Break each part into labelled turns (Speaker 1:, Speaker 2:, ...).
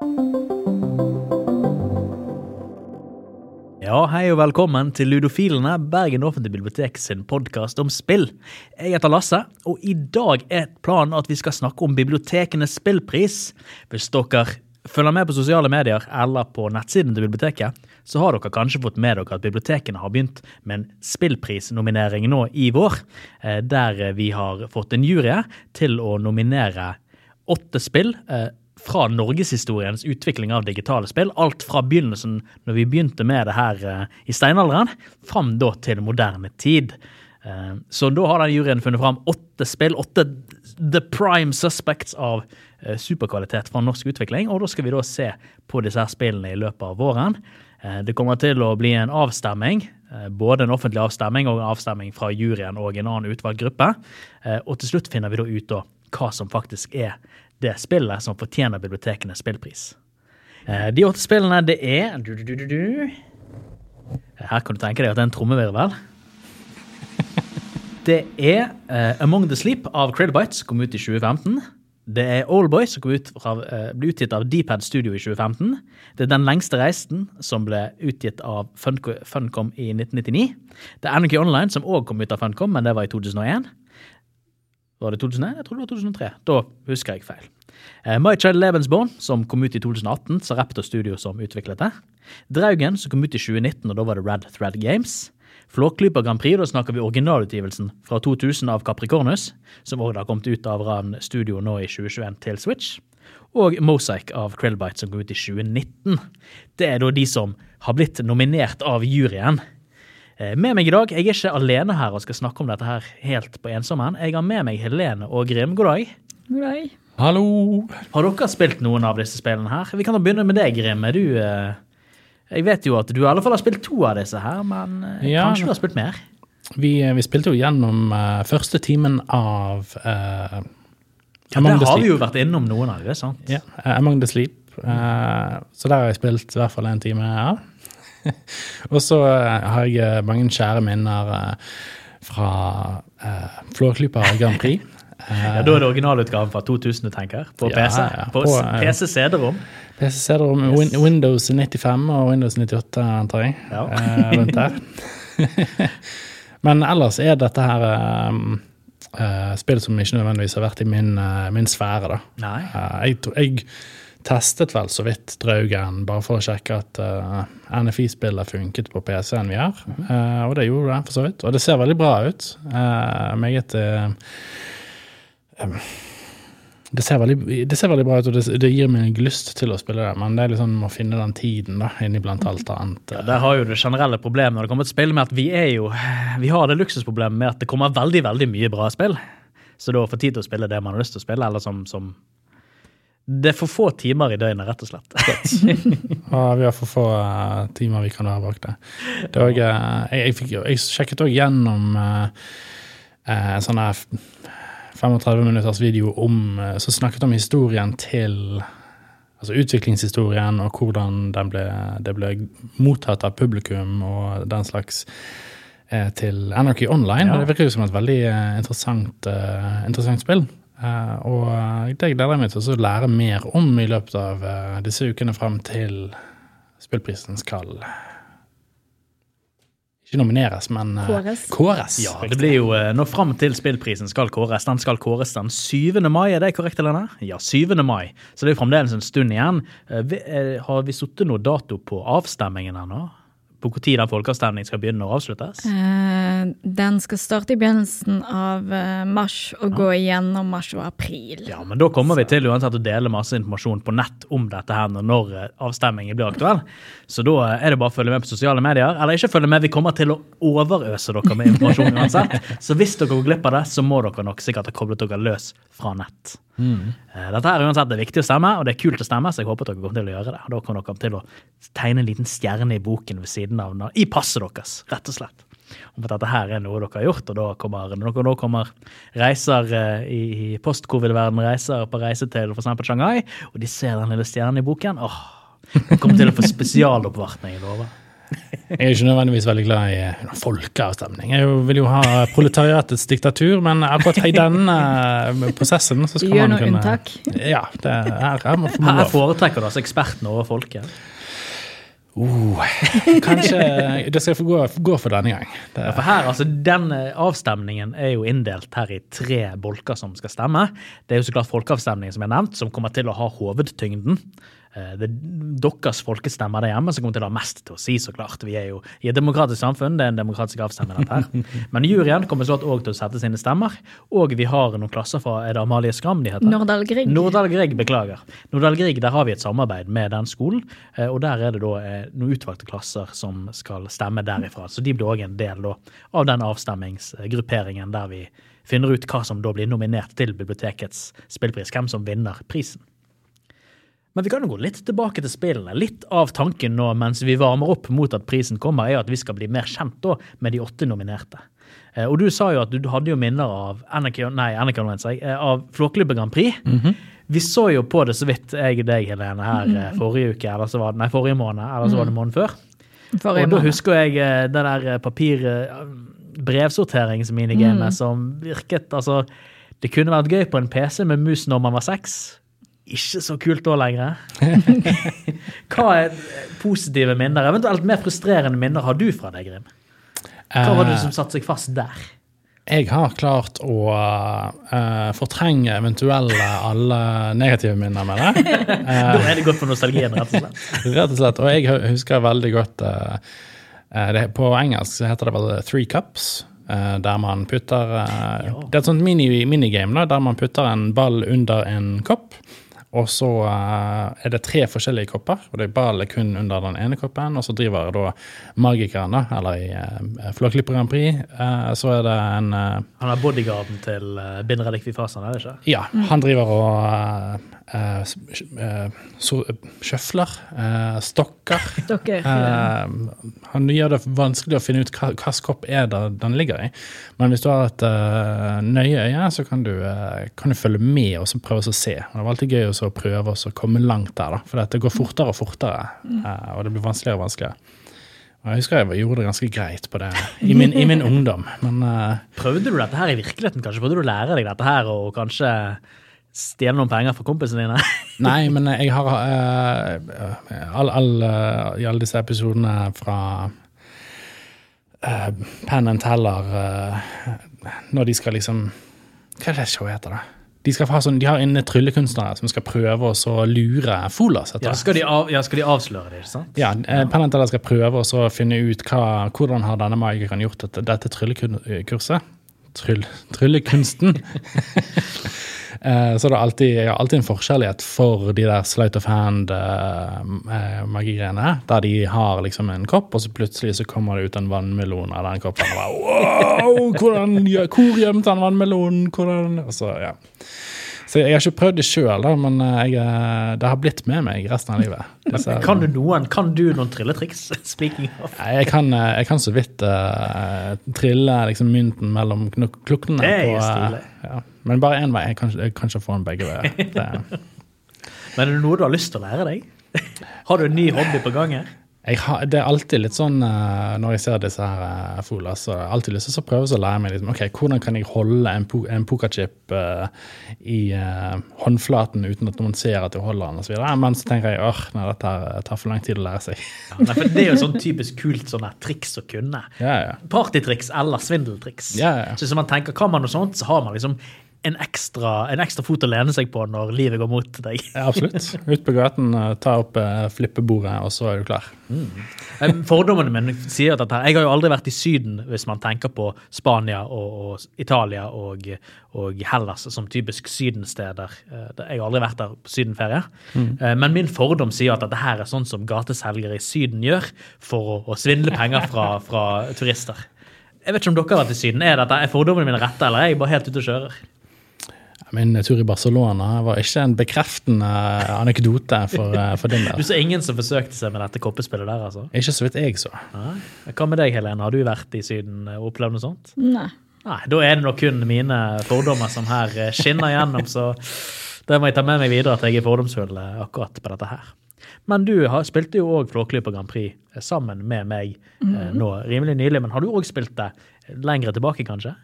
Speaker 1: Ja, hei og velkommen til Ludofilene, Bergen offentlige bibliotek sin podkast om spill. Jeg heter Lasse, og i dag er planen at vi skal snakke om bibliotekenes spillpris. Hvis dere følger med på sosiale medier eller på nettsiden til biblioteket, så har dere kanskje fått med dere at bibliotekene har begynt med en spillprisnominering nå i vår, eh, der vi har fått en jury til å nominere åtte spill eh, fra norgeshistoriens utvikling av digitale spill. Alt fra begynnelsen, når vi begynte med det her uh, i steinalderen, fram da til moderne tid. Uh, så da har den juryen funnet fram åtte spill, åtte the prime suspects av uh, superkvalitet fra norsk utvikling. Og da skal vi da se på disse her spillene i løpet av våren. Det kommer til å bli en avstemming. Både en offentlig avstemming og en avstemming fra juryen og en annen utvalgt gruppe. Og til slutt finner vi da ut da hva som faktisk er det spillet som fortjener bibliotekenes spillpris. Eh, De åtte spillene, det er du, du, du, du. Her kan du tenke deg at det er en trommevirvel. Det er uh, Among the Sleep av Credibyte, som kom ut i 2015. Det er Oldboy, som kom ut fra, uh, ble utgitt av Dpad Studio i 2015. Det er Den lengste reisen, som ble utgitt av Funcom i 1999. Det er Anarchy Online, som òg kom ut av Funcom, men det var i 2001. Var det 2001? Jeg tror det var 2003. Da husker jeg feil. Eh, My Child Lebensborn, som kom ut i 2018, så Raptor Studio som utviklet det. Draugen, som kom ut i 2019, og da var det Red Thread Games. Flåklypa Grand Prix, da snakker vi originalutgivelsen fra 2000 av Capricornus, som også har kommet ut av Ran Studio nå i 2021 til Switch. Og Mosaic av Krillbite, som kom ut i 2019. Det er da de som har blitt nominert av juryen. Eh, Med meg i dag, jeg er ikke alene her og skal snakke om dette her helt på ensommen. Jeg har med meg Helene og Grim. God dag.
Speaker 2: God dag.
Speaker 3: Hallo!
Speaker 1: Har dere spilt noen av disse spillene her? Vi kan da begynne med deg, Grim. Er du eh, Jeg vet jo at du i alle fall har spilt to av disse her, men eh,
Speaker 3: Ja.
Speaker 1: kanskje du har spilt mer?
Speaker 3: Vi, vi spilte jo gjennom første timen av uh,
Speaker 1: Ja,
Speaker 3: Among
Speaker 1: der
Speaker 3: the
Speaker 1: har vi jo vært innom noen av dem, sant?
Speaker 3: Ja, Among the Sleep. Eh, så der har jeg spilt i hvert fall en time av. Og så eh, har jeg eh, mange kjære minner eh, fra uh, Flåklypa Grand Prix.
Speaker 1: Ja, Da er det originalutgaven fra 2000 du tenker? På
Speaker 3: Ja,
Speaker 1: PC?
Speaker 3: ja,
Speaker 1: På,
Speaker 3: på,
Speaker 1: PC CD-rom?
Speaker 3: PC CD-rom, yes. Windows 95 og Windows 98, antar jeg.
Speaker 1: Ja.
Speaker 3: rundt der. Men ellers er dette her um, uh, spill som ikke nødvendigvis har vært i min, uh, min sfære, da.
Speaker 1: Nei.
Speaker 3: Uh, jeg, jeg testet vel så vidt Draugen, bare for å sjekke at uh, NFI-spillet funket på PC-en vi har. Uh, og det gjorde det, for så vidt. Og det ser veldig bra ut. Uh, meget eh, em, det ser, veldig, det ser veldig bra ut, og det, det gir meg lyst til å spille det, men det er liksom å finne den tiden da, inniblant alt annet.
Speaker 1: Ja, der har jo det generelle problemet når det kommer til spill med at vi er jo Vi har det luksusproblemet med at det kommer veldig, veldig mye bra spill. Så da å få tid til å spille det man har lyst til å spille, eller som, som Det er for få timer i døgnet, rett og slett.
Speaker 3: ja, vi har for få uh, timer vi kan være bak det. det også, eh, jeg, jeg, fikk, jeg sjekket òg gjennom uh, en sånn 35 minutters video om, eh, som snakket om historien til Altså utviklingshistorien og hvordan den ble, det ble mottatt av publikum og den slags til Anarchy Online.
Speaker 1: Ja.
Speaker 3: Det virker jo som et veldig interessant, interessant spill. Eh, og eh, det gleder jeg meg til å lære mer om i løpet av eh, disse ukene frem til spillprisen skal ikke nomineres, men
Speaker 2: Kåres.
Speaker 3: kåres.
Speaker 1: Ja, det blir jo Nå fram til spillprisen skal kåres. Den skal kåres den 7. mai, er det korrekt, Helene? Ja, 7. mai. Så det er jo fremdeles en stund igjen. Har vi satt noe dato på avstemmingen ennå? På når den folkeavstemningen skal begynne å avsluttes?
Speaker 2: Eh, den skal starte i begynnelsen av eh, mars og gå igjennom mars og april.
Speaker 1: Ja, men da kommer vi til uansett å dele masse informasjon på nett om dette her når eh, avstemningen blir aktuell. Så da eh, er det bare å følge med på sosiale medier. Eller ikke følge med, vi kommer til å overøse dere med informasjon uansett. Så hvis dere går glipp av det, så må dere nok sikkert ha koblet dere løs fra nett. Mm. Dette her er uansett det er viktig å stemme, og det er kult å stemme, så jeg håper dere kommer til å gjøre det. Da kommer dere til å tegne en liten stjerne i boken ved siden av i passet deres, rett og slett. Om at dette her er noe dere har gjort, og da kommer, når dere nå kommer reiser eh, i, i post-covid-verden, reiser på reise til f.eks. Shanghai, og de ser den lille stjernen i boken, åh, de kommer til å få spesialoppvartning, jeg lover.
Speaker 3: Jeg er ikke nødvendigvis veldig glad i eh, folkeavstemning. Jeg vil jo ha proletariatets diktatur, men akkurat i denne eh, prosessen så skal
Speaker 2: gjør
Speaker 3: man
Speaker 2: noe unntak.
Speaker 3: Ja, det, er, her
Speaker 1: Her foretrekker du altså ekspertene over folket.
Speaker 3: Oh, kanskje det skal få gå, gå for denne gang. Det,
Speaker 1: Ja, for her, altså, Den eh, avstemningen er jo inndelt her i tre bolker som skal stemme. Det er jo så klart folkeavstemningen som er nevnt, som kommer til å ha hovedtyngden. Eh, Det er deres folkestemmer der hjemme som kommer til å ha mest til å si, så klart. Vi er jo i et demokratisk samfunn, det er en demokratisk avstemning dette her. Men juryen kommer så òg til å sette sine stemmer. Og vi har noen klasser fra Er det Amalie Skram de heter?
Speaker 2: Nordahl Grieg.
Speaker 1: Nordahl Grieg, beklager. Nordahl Grieg, Der har vi et samarbeid med den skolen. eh, Og der er det da eh, noen utvalgte klasser som skal stemme derifra. Så de blir òg en del da, av den avstemmingsgrupperingen der vi finner ut hva som da blir nominert til bibliotekets spillpris. Hvem som vinner prisen. Men vi kan jo gå litt tilbake til spillene. Litt av tanken nå mens vi varmer opp mot at prisen kommer, er at vi skal bli mer kjent da med de åtte nominerte. Eh, Og du sa jo at du hadde jo minner av NRK, nei, jeg, eh, av Flåklypa Grand Prix. Vi så jo på det så vidt, jeg og deg, Helene, her eh, forrige uke, eller så var det, nei, forrige måned, eller så var det måneden før.
Speaker 2: Forrige
Speaker 1: Og da husker jeg det der papir-brevsorteringsminigamet mm. som virket altså Det kunne vært gøy på en PC med mus når man var seks. Ikke så kult da lenger. Hva er positive minner, eventuelt mer frustrerende minner, har du fra deg, Grim? Hva var det som satte seg fast der?
Speaker 3: Jeg har klart å uh, fortrenge eventuelle alle negative minner med det.
Speaker 1: Da er det godt for nostalgien, rett og slett.
Speaker 3: Rett og slett. Og jeg husker veldig godt eh, eh, det, På engelsk heter det vel Three Cups. eh, der man putter eh, Det er et sånt minigame da, der man putter en ball under en kopp. Og så eh, er det tre forskjellige kopper, og det er ballet kun under den ene koppen. Og så driver da magikeren, da, eller i uh, Flåklypa Grand Prix, eh, så er det en eh,
Speaker 1: Han er bodyguarden til uh, Binreddik Fifasan, er det ikke?
Speaker 3: Ja, han driver og uh, så, sjøfler, eh, stokker.
Speaker 2: Dere
Speaker 3: Eh, han gjør det vanskelig å finne ut hva hvilken kopp er det den ligger i. Men hvis du har et eh, nøye øye, så kan du, eh, kan du følge med og så prøve å se. Det var alltid gøy å så prøve å komme langt der, da, for det går fortere og fortere. eh, og det blir vanskeligere og vanskeligere. Jeg husker jeg gjorde det ganske greit på det i min, i min ungdom, men uh,
Speaker 1: Prøvde du dette her i virkeligheten? Kanskje prøvde du å lære deg dette her og kanskje stjele noen penger fra kompisene dine?
Speaker 3: Nei, men jeg har uh, all, all, uh, I alle disse episodene fra uh, Penn and Teller Når de skal liksom Hva er det showet heter, da? De, skal ha sånn, de har inne tryllekunstnere som skal prøve å lure Folas.
Speaker 1: Ja, skal de, av, ja, skal de avsløre det, ikke sant?
Speaker 3: Ja, eh, Penn and Teller skal prøve å finne ut hva, hvordan har denne magikeren gjort dette, dette tryllekurset. Tryll, tryllekunsten. Eh, Så det er alltid, jeg har alltid en forkjærlighet for de der sleight of hand-magigreiene. der de har liksom en kopp, og så plutselig så kommer det ut en vannmelon av den koppen. Og bare, wow, hvordan, hvor gjemte han vannmelonen? Hvordan? Og så, ja. Så jeg har ikke prøvd det sjøl, men eh, jeg, eh, det har blitt med meg resten av livet. Disse-
Speaker 1: Kan du noen, kan du noen trilletriks? Speaking of.
Speaker 3: Jeg kan, eh, jeg kan så vidt uh, trille liksom mynten mellom klokkene. klukkene.
Speaker 1: Det er
Speaker 3: på, eh,
Speaker 1: stilig.
Speaker 3: ja. Men bare én vei. Jeg kan, jeg kan ikke få den begge veier.
Speaker 1: Men er det noe du har lyst til å lære deg? Har du en ny hobby på gang her?
Speaker 3: Har, det er alltid litt sånn eh, når jeg ser disse her uh, Fola, så har jeg alltid lyst til å prøve å lære meg liksom, ok, hvordan kan jeg holde en, po en pokerchip uh, i uh, håndflaten uten at noen ser at jeg holder den, og så videre. Men så tenker jeg åh, nei, dette tar for lang tid å lære seg.
Speaker 1: Ja, nei, det er jo sånn typisk kult sånn triks å kunne.
Speaker 3: ja, ja.
Speaker 1: Partytriks eller svindeltriks.
Speaker 3: Ja, ja.
Speaker 1: Så hvis man tenker, Kan man noe sånt, så har man liksom en ekstra, en ekstra fot å lene seg på når livet går mot deg.
Speaker 3: Ja, absolutt. Ut på gaten, eh, ta opp uh, flippebordet, og så er du klar.
Speaker 1: Mm. Fordommene mine sier at dette Jeg har jo aldri vært i Syden hvis man tenker på Spania og, og Italia og, og Hellas som typisk sydensteder. Eh, Jeg har aldri vært der på sydenferie. Mm. Men min fordom sier at dette her er sånn som gateselgere i Syden gjør for å, å svindle penger fra, fra turister. Jeg vet ikke om dere har vært i Syden. Er, dette, er fordommene mine rette, eller er jeg bare helt ute og kjører?
Speaker 3: Min tur i Barcelona var ikke en bekreftende anekdote for, eh, for din
Speaker 1: Du så ingen som forsøkte seg med dette koppespillet der, altså?
Speaker 3: Ikke så vidt jeg så.
Speaker 1: Nei. Hva med deg, Helene? Har du vært i Syden og opplevd noe sånt?
Speaker 2: Nei.
Speaker 1: Nei, da er det nok kun mine fordommer som her eh, skinner gjennom, så det må jeg ta med meg videre at jeg er fordomsfull eh, akkurat på dette her. Men du har, spilte jo òg Flåklypa Grand Prix sammen med meg eh, nå rimelig nylig. Men har du òg spilt det lengre tilbake, kanskje?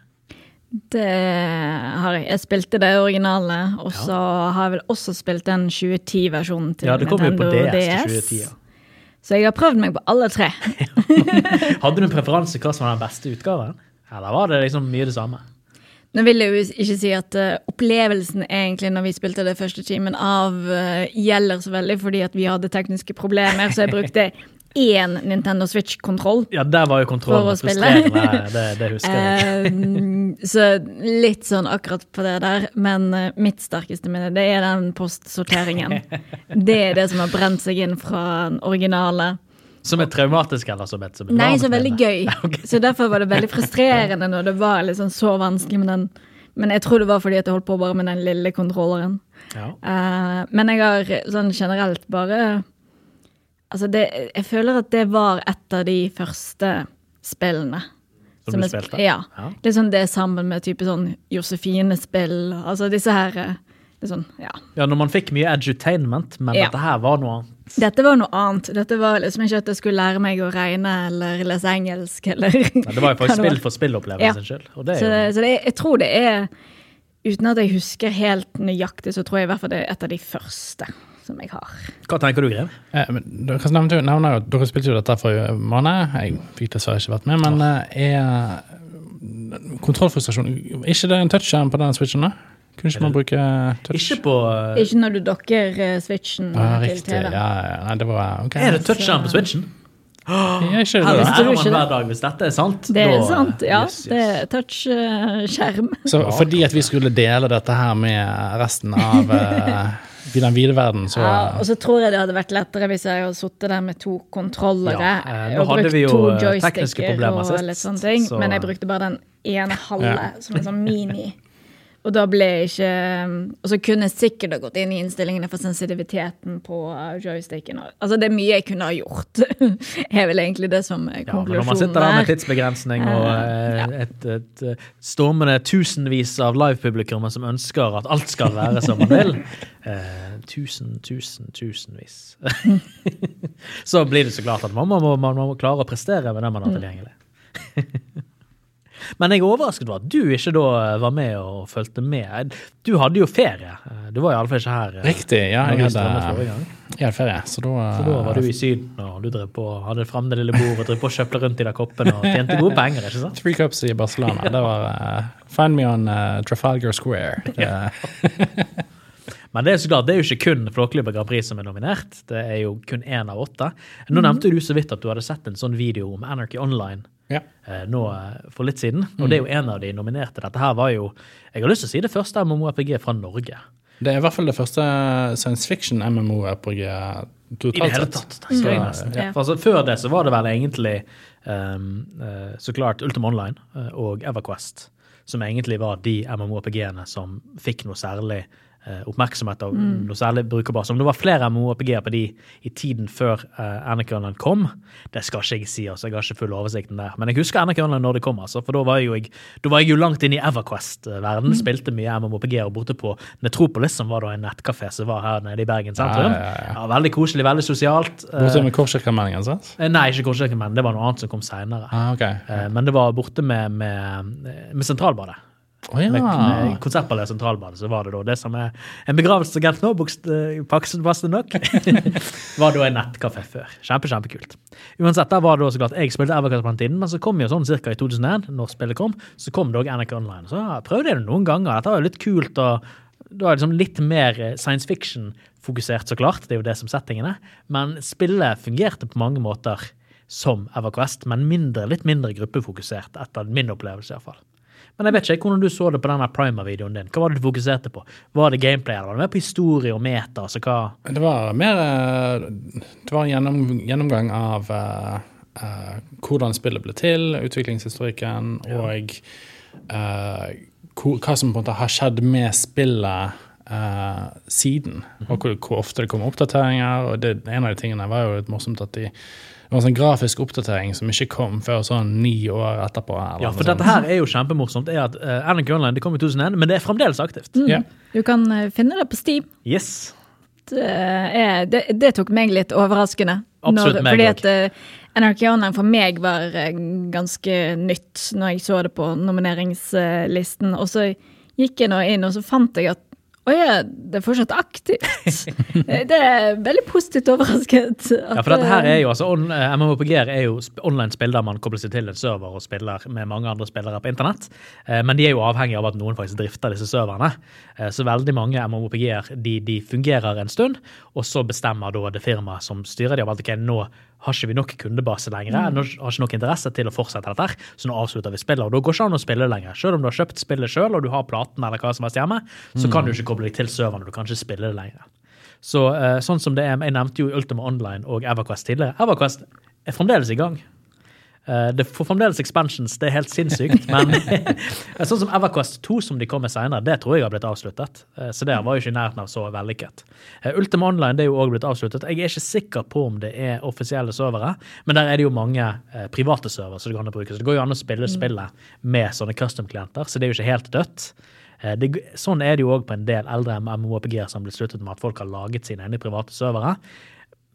Speaker 2: Det har jeg. Jeg spilte det originale, og så har jeg vel også spilt den 2010-versjonen til
Speaker 1: Ja, det kom jo på
Speaker 2: Nintendo
Speaker 1: DS til 2010. Ja.
Speaker 2: Så jeg har prøvd meg på alle tre.
Speaker 1: Hadde du en preferanse hva som var den beste utgaven? Eller var det liksom mye det samme?
Speaker 2: Nå vil jeg jo ikke si at uh, opplevelsen egentlig når vi spilte det første timen av, uh, gjelder så veldig fordi at vi hadde tekniske problemer, så jeg brukte én Nintendo Switch-kontroll.
Speaker 1: Ja, der var jo kontrollen frustrerende. Det, det husker jeg.
Speaker 2: Uh, så litt sånn akkurat på det der. Men eh, mitt sterkeste minne, det er den postsorteringen. Det er det som har brent seg inn fra den originale.
Speaker 1: Som er traumatisk, eller som et, som
Speaker 2: Nei, så veldig gøy.
Speaker 1: Okay.
Speaker 2: Så derfor var det veldig frustrerende når det var liksom så vanskelig med den. Men jeg tror det var fordi at jeg holdt på bare med den lille kontrolleren.
Speaker 1: Ja.
Speaker 2: Uh, men jeg har sånn generelt bare Altså, det, jeg føler at det var et av de første spillene.
Speaker 1: Som du
Speaker 2: jeg-
Speaker 1: spilte?
Speaker 2: Ja.
Speaker 1: Ja.
Speaker 2: Det er sånn det sammen med type sånn Josefine-spill. Altså disse her liksom, det ja.
Speaker 1: ja, når man fikk mye edutainment, men
Speaker 2: Ja.
Speaker 1: dette her var noe annet.
Speaker 2: Dette var noe annet. Dette var liksom ikke at jeg skulle lære meg å regne eller lese engelsk eller
Speaker 1: Ja, det var jo faktisk spill for spillopplevelsen
Speaker 2: Ja.
Speaker 1: er
Speaker 2: Så, så det, jeg tror det er Uten at jeg husker helt nøyaktig, så tror jeg i hvert fall det er et av de første som jeg har.
Speaker 1: hva tenker du, Grev?
Speaker 3: Eh, men Dere nevnte jo, nevner jo dere spilte jo dette forrige måned. Jeg fikk dessverre ikke vært med, men eh, er kontrollfrustrasjon Er ikke det en touchskjerm på den switchen? da? Kunne ikke man bruke touch?
Speaker 1: Ikke på uh...
Speaker 2: Ikke når du dokker uh, switchen
Speaker 3: Ja,
Speaker 2: til
Speaker 3: riktig. Ja,
Speaker 2: TV.
Speaker 3: ja, nei, det var okay.
Speaker 1: Er det touchskjerm på Switchen?
Speaker 3: Ja, ikke det,
Speaker 1: er man hver dag. Hvis dette er sant,
Speaker 2: Det er
Speaker 1: da-
Speaker 2: sant, ja.
Speaker 1: Yes, yes.
Speaker 2: Det er touchskjerm.
Speaker 3: Så fordi at vi skulle dele dette her med resten av eh, i den vide verden, så
Speaker 2: Ja, og så tror jeg det hadde vært lettere hvis jeg hadde sittet der med to kontrollere
Speaker 1: Ja, eh,
Speaker 2: og brukt to
Speaker 1: eh,
Speaker 2: joysticker og litt sånne ting.
Speaker 1: så-
Speaker 2: Men jeg brukte bare den ene halve som en sånn mini. Og da ble jeg ikke Og så kunne jeg sikkert ha gått inn i innstillingene for sensitiviteten på eh, joysticken. Altså det er mye jeg kunne ha gjort, er vel egentlig det som er
Speaker 1: Ja, men når man sitter der med tidsbegrensning og ja. et, et, eh, stormende tusenvis av livepublikummere som ønsker at alt skal være som man vil eh, Tusen, tusen, tusenvis. så blir det så klart at man må, man, man må klare å prestere med det man har tilgjengelig. Men jeg er overrasket over at du ikke da var med og fulgte med. Du hadde jo ferie. Du var iallfall ikke her. eh,
Speaker 3: Riktig, ja. Jeg hadde, jeg hadde ferie, så da,
Speaker 1: Så da var du i Syden og du drev på, hadde frem det lille bordet og drev på og kjøpte rundt i de koppene og tjente gode penger. ikke sant?
Speaker 3: Three Cups i Barcelona. Det var uh, Find me on uh, Trafalgar Square. Det,
Speaker 1: Men det er så klart, det er jo ikke kun Flåklypa Grand Prix som er nominert. Det er jo kun én av åtte. Nå nevnte du så vidt at du hadde sett en sånn video om Anarchy Online
Speaker 3: ja.
Speaker 1: eh, nå eh, for litt siden. Og det er jo en av de nominerte. Dette her var jo Jeg har lyst til å si det første MMORPG fra Norge.
Speaker 3: Det er i hvert fall det første science fiction-MMO-RPG
Speaker 1: I det hele tatt. Skal jeg nesten.
Speaker 2: Ja.
Speaker 1: For altså, før det så var det vel egentlig um, uh, så klart Ultima Online og EverQuest, som egentlig var de MMORPG-ene som fikk noe særlig oppmerksomhet av
Speaker 2: Mm.
Speaker 1: noe særlig brukerbar. Så om det var flere MMORPG-er på de i tiden før uh, Anarchy Online kom, det skal ikke jeg si, altså, jeg har ikke full oversikten der. Men jeg husker NRK Online når det kom, altså, for da var, jeg jo jeg, da var jeg jo langt inn i EverQuest-verden,
Speaker 2: Mm.
Speaker 1: spilte mye MMORPG-er borte på Netropolis, som var da en nettkafé som var her nede i Bergen sentrum.
Speaker 3: Ja, ja, ja.
Speaker 1: Ja, veldig koselig, veldig sosialt.
Speaker 3: Borte
Speaker 1: Eh,
Speaker 3: med Korskirkemeldingen, sant?
Speaker 1: nei, ikke Korskjøkken, det var noe annet som kom seinere.
Speaker 3: Ah, ok.
Speaker 1: Men det var borte med, med, med Sentralbadet.
Speaker 3: Å ja.
Speaker 1: Med, med Konsertballet Sentralbadet, så var det da det som er en begravelsesagent nå, passende nok, var da en nettkafé før. Kjempe, kjempekult. Uansett, der var det da så klart jeg spilte Evercast på den tiden, men så kom jo sånn cirka i 2001, når spillet kom, så kom det òg NRK Online. Så prøvde jeg det noen ganger. Dette var jo litt kult. og da er det liksom litt mer eh, science fiction-fokusert, så klart. Det er jo det som settingen er. Men spillet fungerte på mange måter som EverQuest, men mindre, litt mindre gruppefokusert, etter min opplevelse iallfall. Men jeg vet ikke hvordan du så det på denne Primer-videoen din. Hva var det du fokuserte på? Var det gameplay, eller var det mer på historie og meta? Altså hva?
Speaker 3: Det var mer eh, Det var en gjennom, gjennomgang av uh, uh, hvordan spillet ble til, utviklingshistorikken, og uh, hva som på en måte har skjedd med spillet siden. Og hvor, hvor ofte det kom oppdateringer. og det, En av de tingene var jo litt morsomt at de det var en sånn grafisk oppdatering som ikke kom før sånn ni år etterpå. eller
Speaker 1: Ja, for dette her er jo kjempemorsomt. er at uh, Alan Online det kom i 2001, men det er fremdeles aktivt.
Speaker 3: Ja.
Speaker 2: Du kan eh, finne det på Steam.
Speaker 1: Yes.
Speaker 2: Det, er det, det tok meg litt overraskende.
Speaker 1: Absolutt meg
Speaker 2: fordi
Speaker 1: også.
Speaker 2: at uh, Anarchy Online for meg var eh, ganske nytt når jeg så det på nomineringslisten. Og så gikk jeg nå inn, og så fant jeg at å ja, det er fortsatt aktivt. Eh, det er veldig positivt overrasket.
Speaker 1: Ja, for dette her
Speaker 2: eh,
Speaker 1: er jo, altså, on, eh, MMOPG-er er jo online spill der man kobler seg til en server og spiller med mange andre spillere på internett. Eh, Men de er jo avhengig av at noen faktisk drifter disse serverne. Eh, Så veldig mange MMOPG-er de, de fungerer en stund, og så bestemmer da det firmaet som styrer de at ok, nå har ikke vi nok kundebase lenger, nå har ikke nok interesse til å fortsette dette, her, så nå avslutter vi spillet. Og da går det ikke an å spille lenger. Selv om du har kjøpt spillet sjøl og du har platen eller hva som helst hjemme, så kan du ikke koble deg til serveren, og du kan ikke spille det lenger. Så eh, sånn som det er, Jeg nevnte jo Ultima Online og EverQuest tidligere. EverQuest er fremdeles i gang. Eh, det får fremdeles expansions, det er helt sinnssykt. Men sånn som EverQuest 2, som de kom med senere, det tror jeg har blitt avsluttet. Eh, Så det var jo ikke i nærheten av så vellykket. Eh, Ultima Online det er jo også blitt avsluttet. Jeg er ikke sikker på om det er offisielle servere, men der er det jo mange eh, private servere som det går an å bruke. Så det går jo an å spille spillet med sånne custom-klienter, så det er jo ikke helt dødt. Eh, Det, sånn er det jo òg på en del eldre MMOPG-er som har blitt sluttet med at folk har laget sine egne private servere.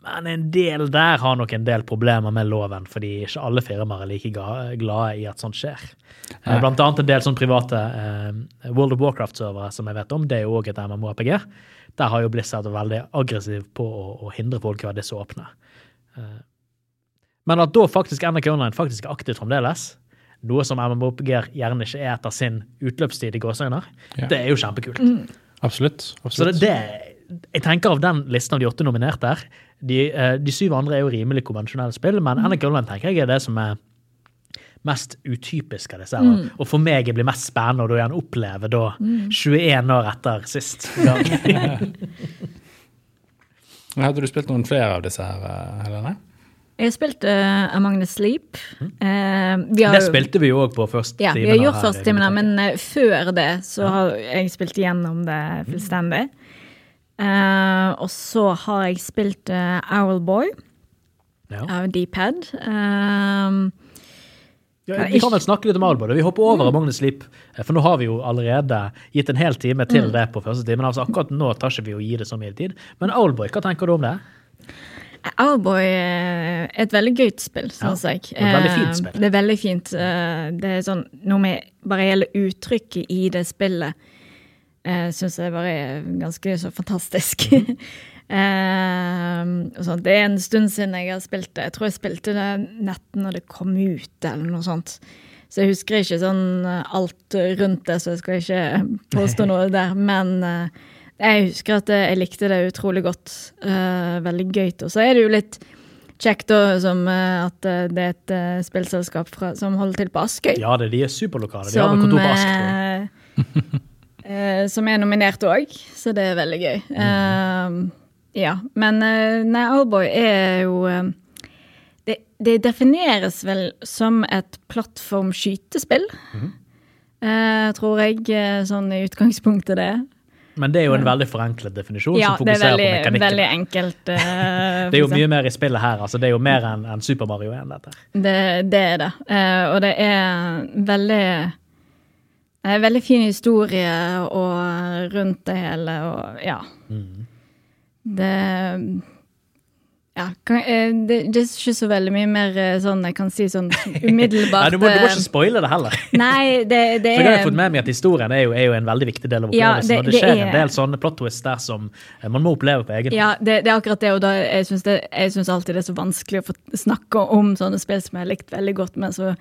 Speaker 1: Men en del der har nok en del problemer med loven, fordi ikke alle firmaer er like glade i at sånt skjer. Eh,
Speaker 3: Nei.
Speaker 1: Blant annet en del sånn private eh, World of Warcraft-servere som jeg vet om, det er jo òg et MMORPG. Der har jo Blizzard vært veldig aggressiv på å, å hindre folk i å være disse åpne. Eh, men at da faktisk NRK Online faktisk er aktivt fremdeles, noe som MMORPG-er gjerne ikke er etter sin utløpstid i gåseøyne,
Speaker 3: Ja.
Speaker 1: det er jo kjempekult.
Speaker 3: Absolutt.
Speaker 1: Så det,
Speaker 3: absolutt.
Speaker 1: det, jeg tenker av den listen av de åtte nominerte her, de, eh, de syv andre er jo rimelig konvensjonelle spill, men NRK Online tenker jeg er det som er mest utypisk av disse. her. Og for meg blir mest spennende å da igjen oppleve da 21 år etter sist gang.
Speaker 3: Hadde du spilt noen flere av disse her, eh, Helene?
Speaker 2: Jeg har spilt uh, Among the Sleep. Eh, vi har
Speaker 1: Det spilte vi jo òg på første timen.
Speaker 2: Ja, vi har gjort
Speaker 1: her
Speaker 2: første timen, men uh, før det så har jeg spilt igjennom det fullstendig. Eh, og så har jeg spilt uh, Owlboy
Speaker 1: Ja.
Speaker 2: av D-pad. Um,
Speaker 1: Ja, vi kan vel snakke litt om Owlboy. Vi hopper over mm. Magnus Sleep, eh, for nå har vi jo allerede gitt en hel time til det på første timen. Altså akkurat nå tar ikke vi å gi det så mye tid. Men Owlboy, hva tenker du om det?
Speaker 2: Owlboy er et veldig gøyt spill, syns
Speaker 1: Ja,
Speaker 2: jeg.
Speaker 1: et veldig fint
Speaker 2: Eh,
Speaker 1: spill.
Speaker 2: Det er veldig fint. Eh, Det er sånn noe med bare hele uttrykket i det spillet uh, syns jeg bare er ganske så fantastisk. Eh, og. Det er en stund siden jeg har spilt det. Jeg tror jeg spilte det netten når det kom ut, eller noe sånt. Så jeg husker ikke sånn eh, alt rundt det, så jeg skal ikke påstå noe der. Men eh, jeg husker at jeg likte det utrolig godt. Eh, veldig gøyt. Og så er det jo litt kjekt da, som eh, at eh, det er et eh, spillselskap fra, som holder til på Askøy.
Speaker 1: Ja, det, de er superlokale. De har vel kontor på Askøy.
Speaker 2: eh, som er nominert òg, så det er veldig gøy. Eh, ja, men eh, nei, Oldboy er jo eh, det, det defineres vel som et plattformskytespill, eh, tror jeg, eh, sånn i utgangspunktet det.
Speaker 1: Men det er jo en veldig forenklet definisjon
Speaker 2: Ja,
Speaker 1: som
Speaker 2: er
Speaker 1: fokuserer
Speaker 2: veldig,
Speaker 1: på mekanikken.
Speaker 2: veldig enkelt. Uh,
Speaker 1: Det er jo mye mer i spillet her. altså Det er jo mer enn en Super Mario 1. dette.
Speaker 2: Det, det er det. Uh, og det er veldig det er veldig fin historie og rundt det hele, og ja.
Speaker 1: Mm.
Speaker 2: Det ja, kan, eh, det, det er ikke så veldig mye mer eh, sånn jeg kan si sånn umiddelbart.
Speaker 1: Nei, du, må, du må
Speaker 2: eh,
Speaker 1: ikke spoile det heller.
Speaker 2: Nei, det, det
Speaker 1: For jeg har fått med meg at Historien er jo, er jo en veldig viktig del av
Speaker 2: Ja,
Speaker 1: opplevelsen.
Speaker 2: det-
Speaker 1: og det
Speaker 2: det
Speaker 1: skjer
Speaker 2: er-
Speaker 1: en del sånne plot twists der som man må oppleve på egen.
Speaker 2: Ja, det, det er akkurat det, og da, jeg syns alltid det er så vanskelig å få snakke om sånne spill som jeg har likt veldig godt, men så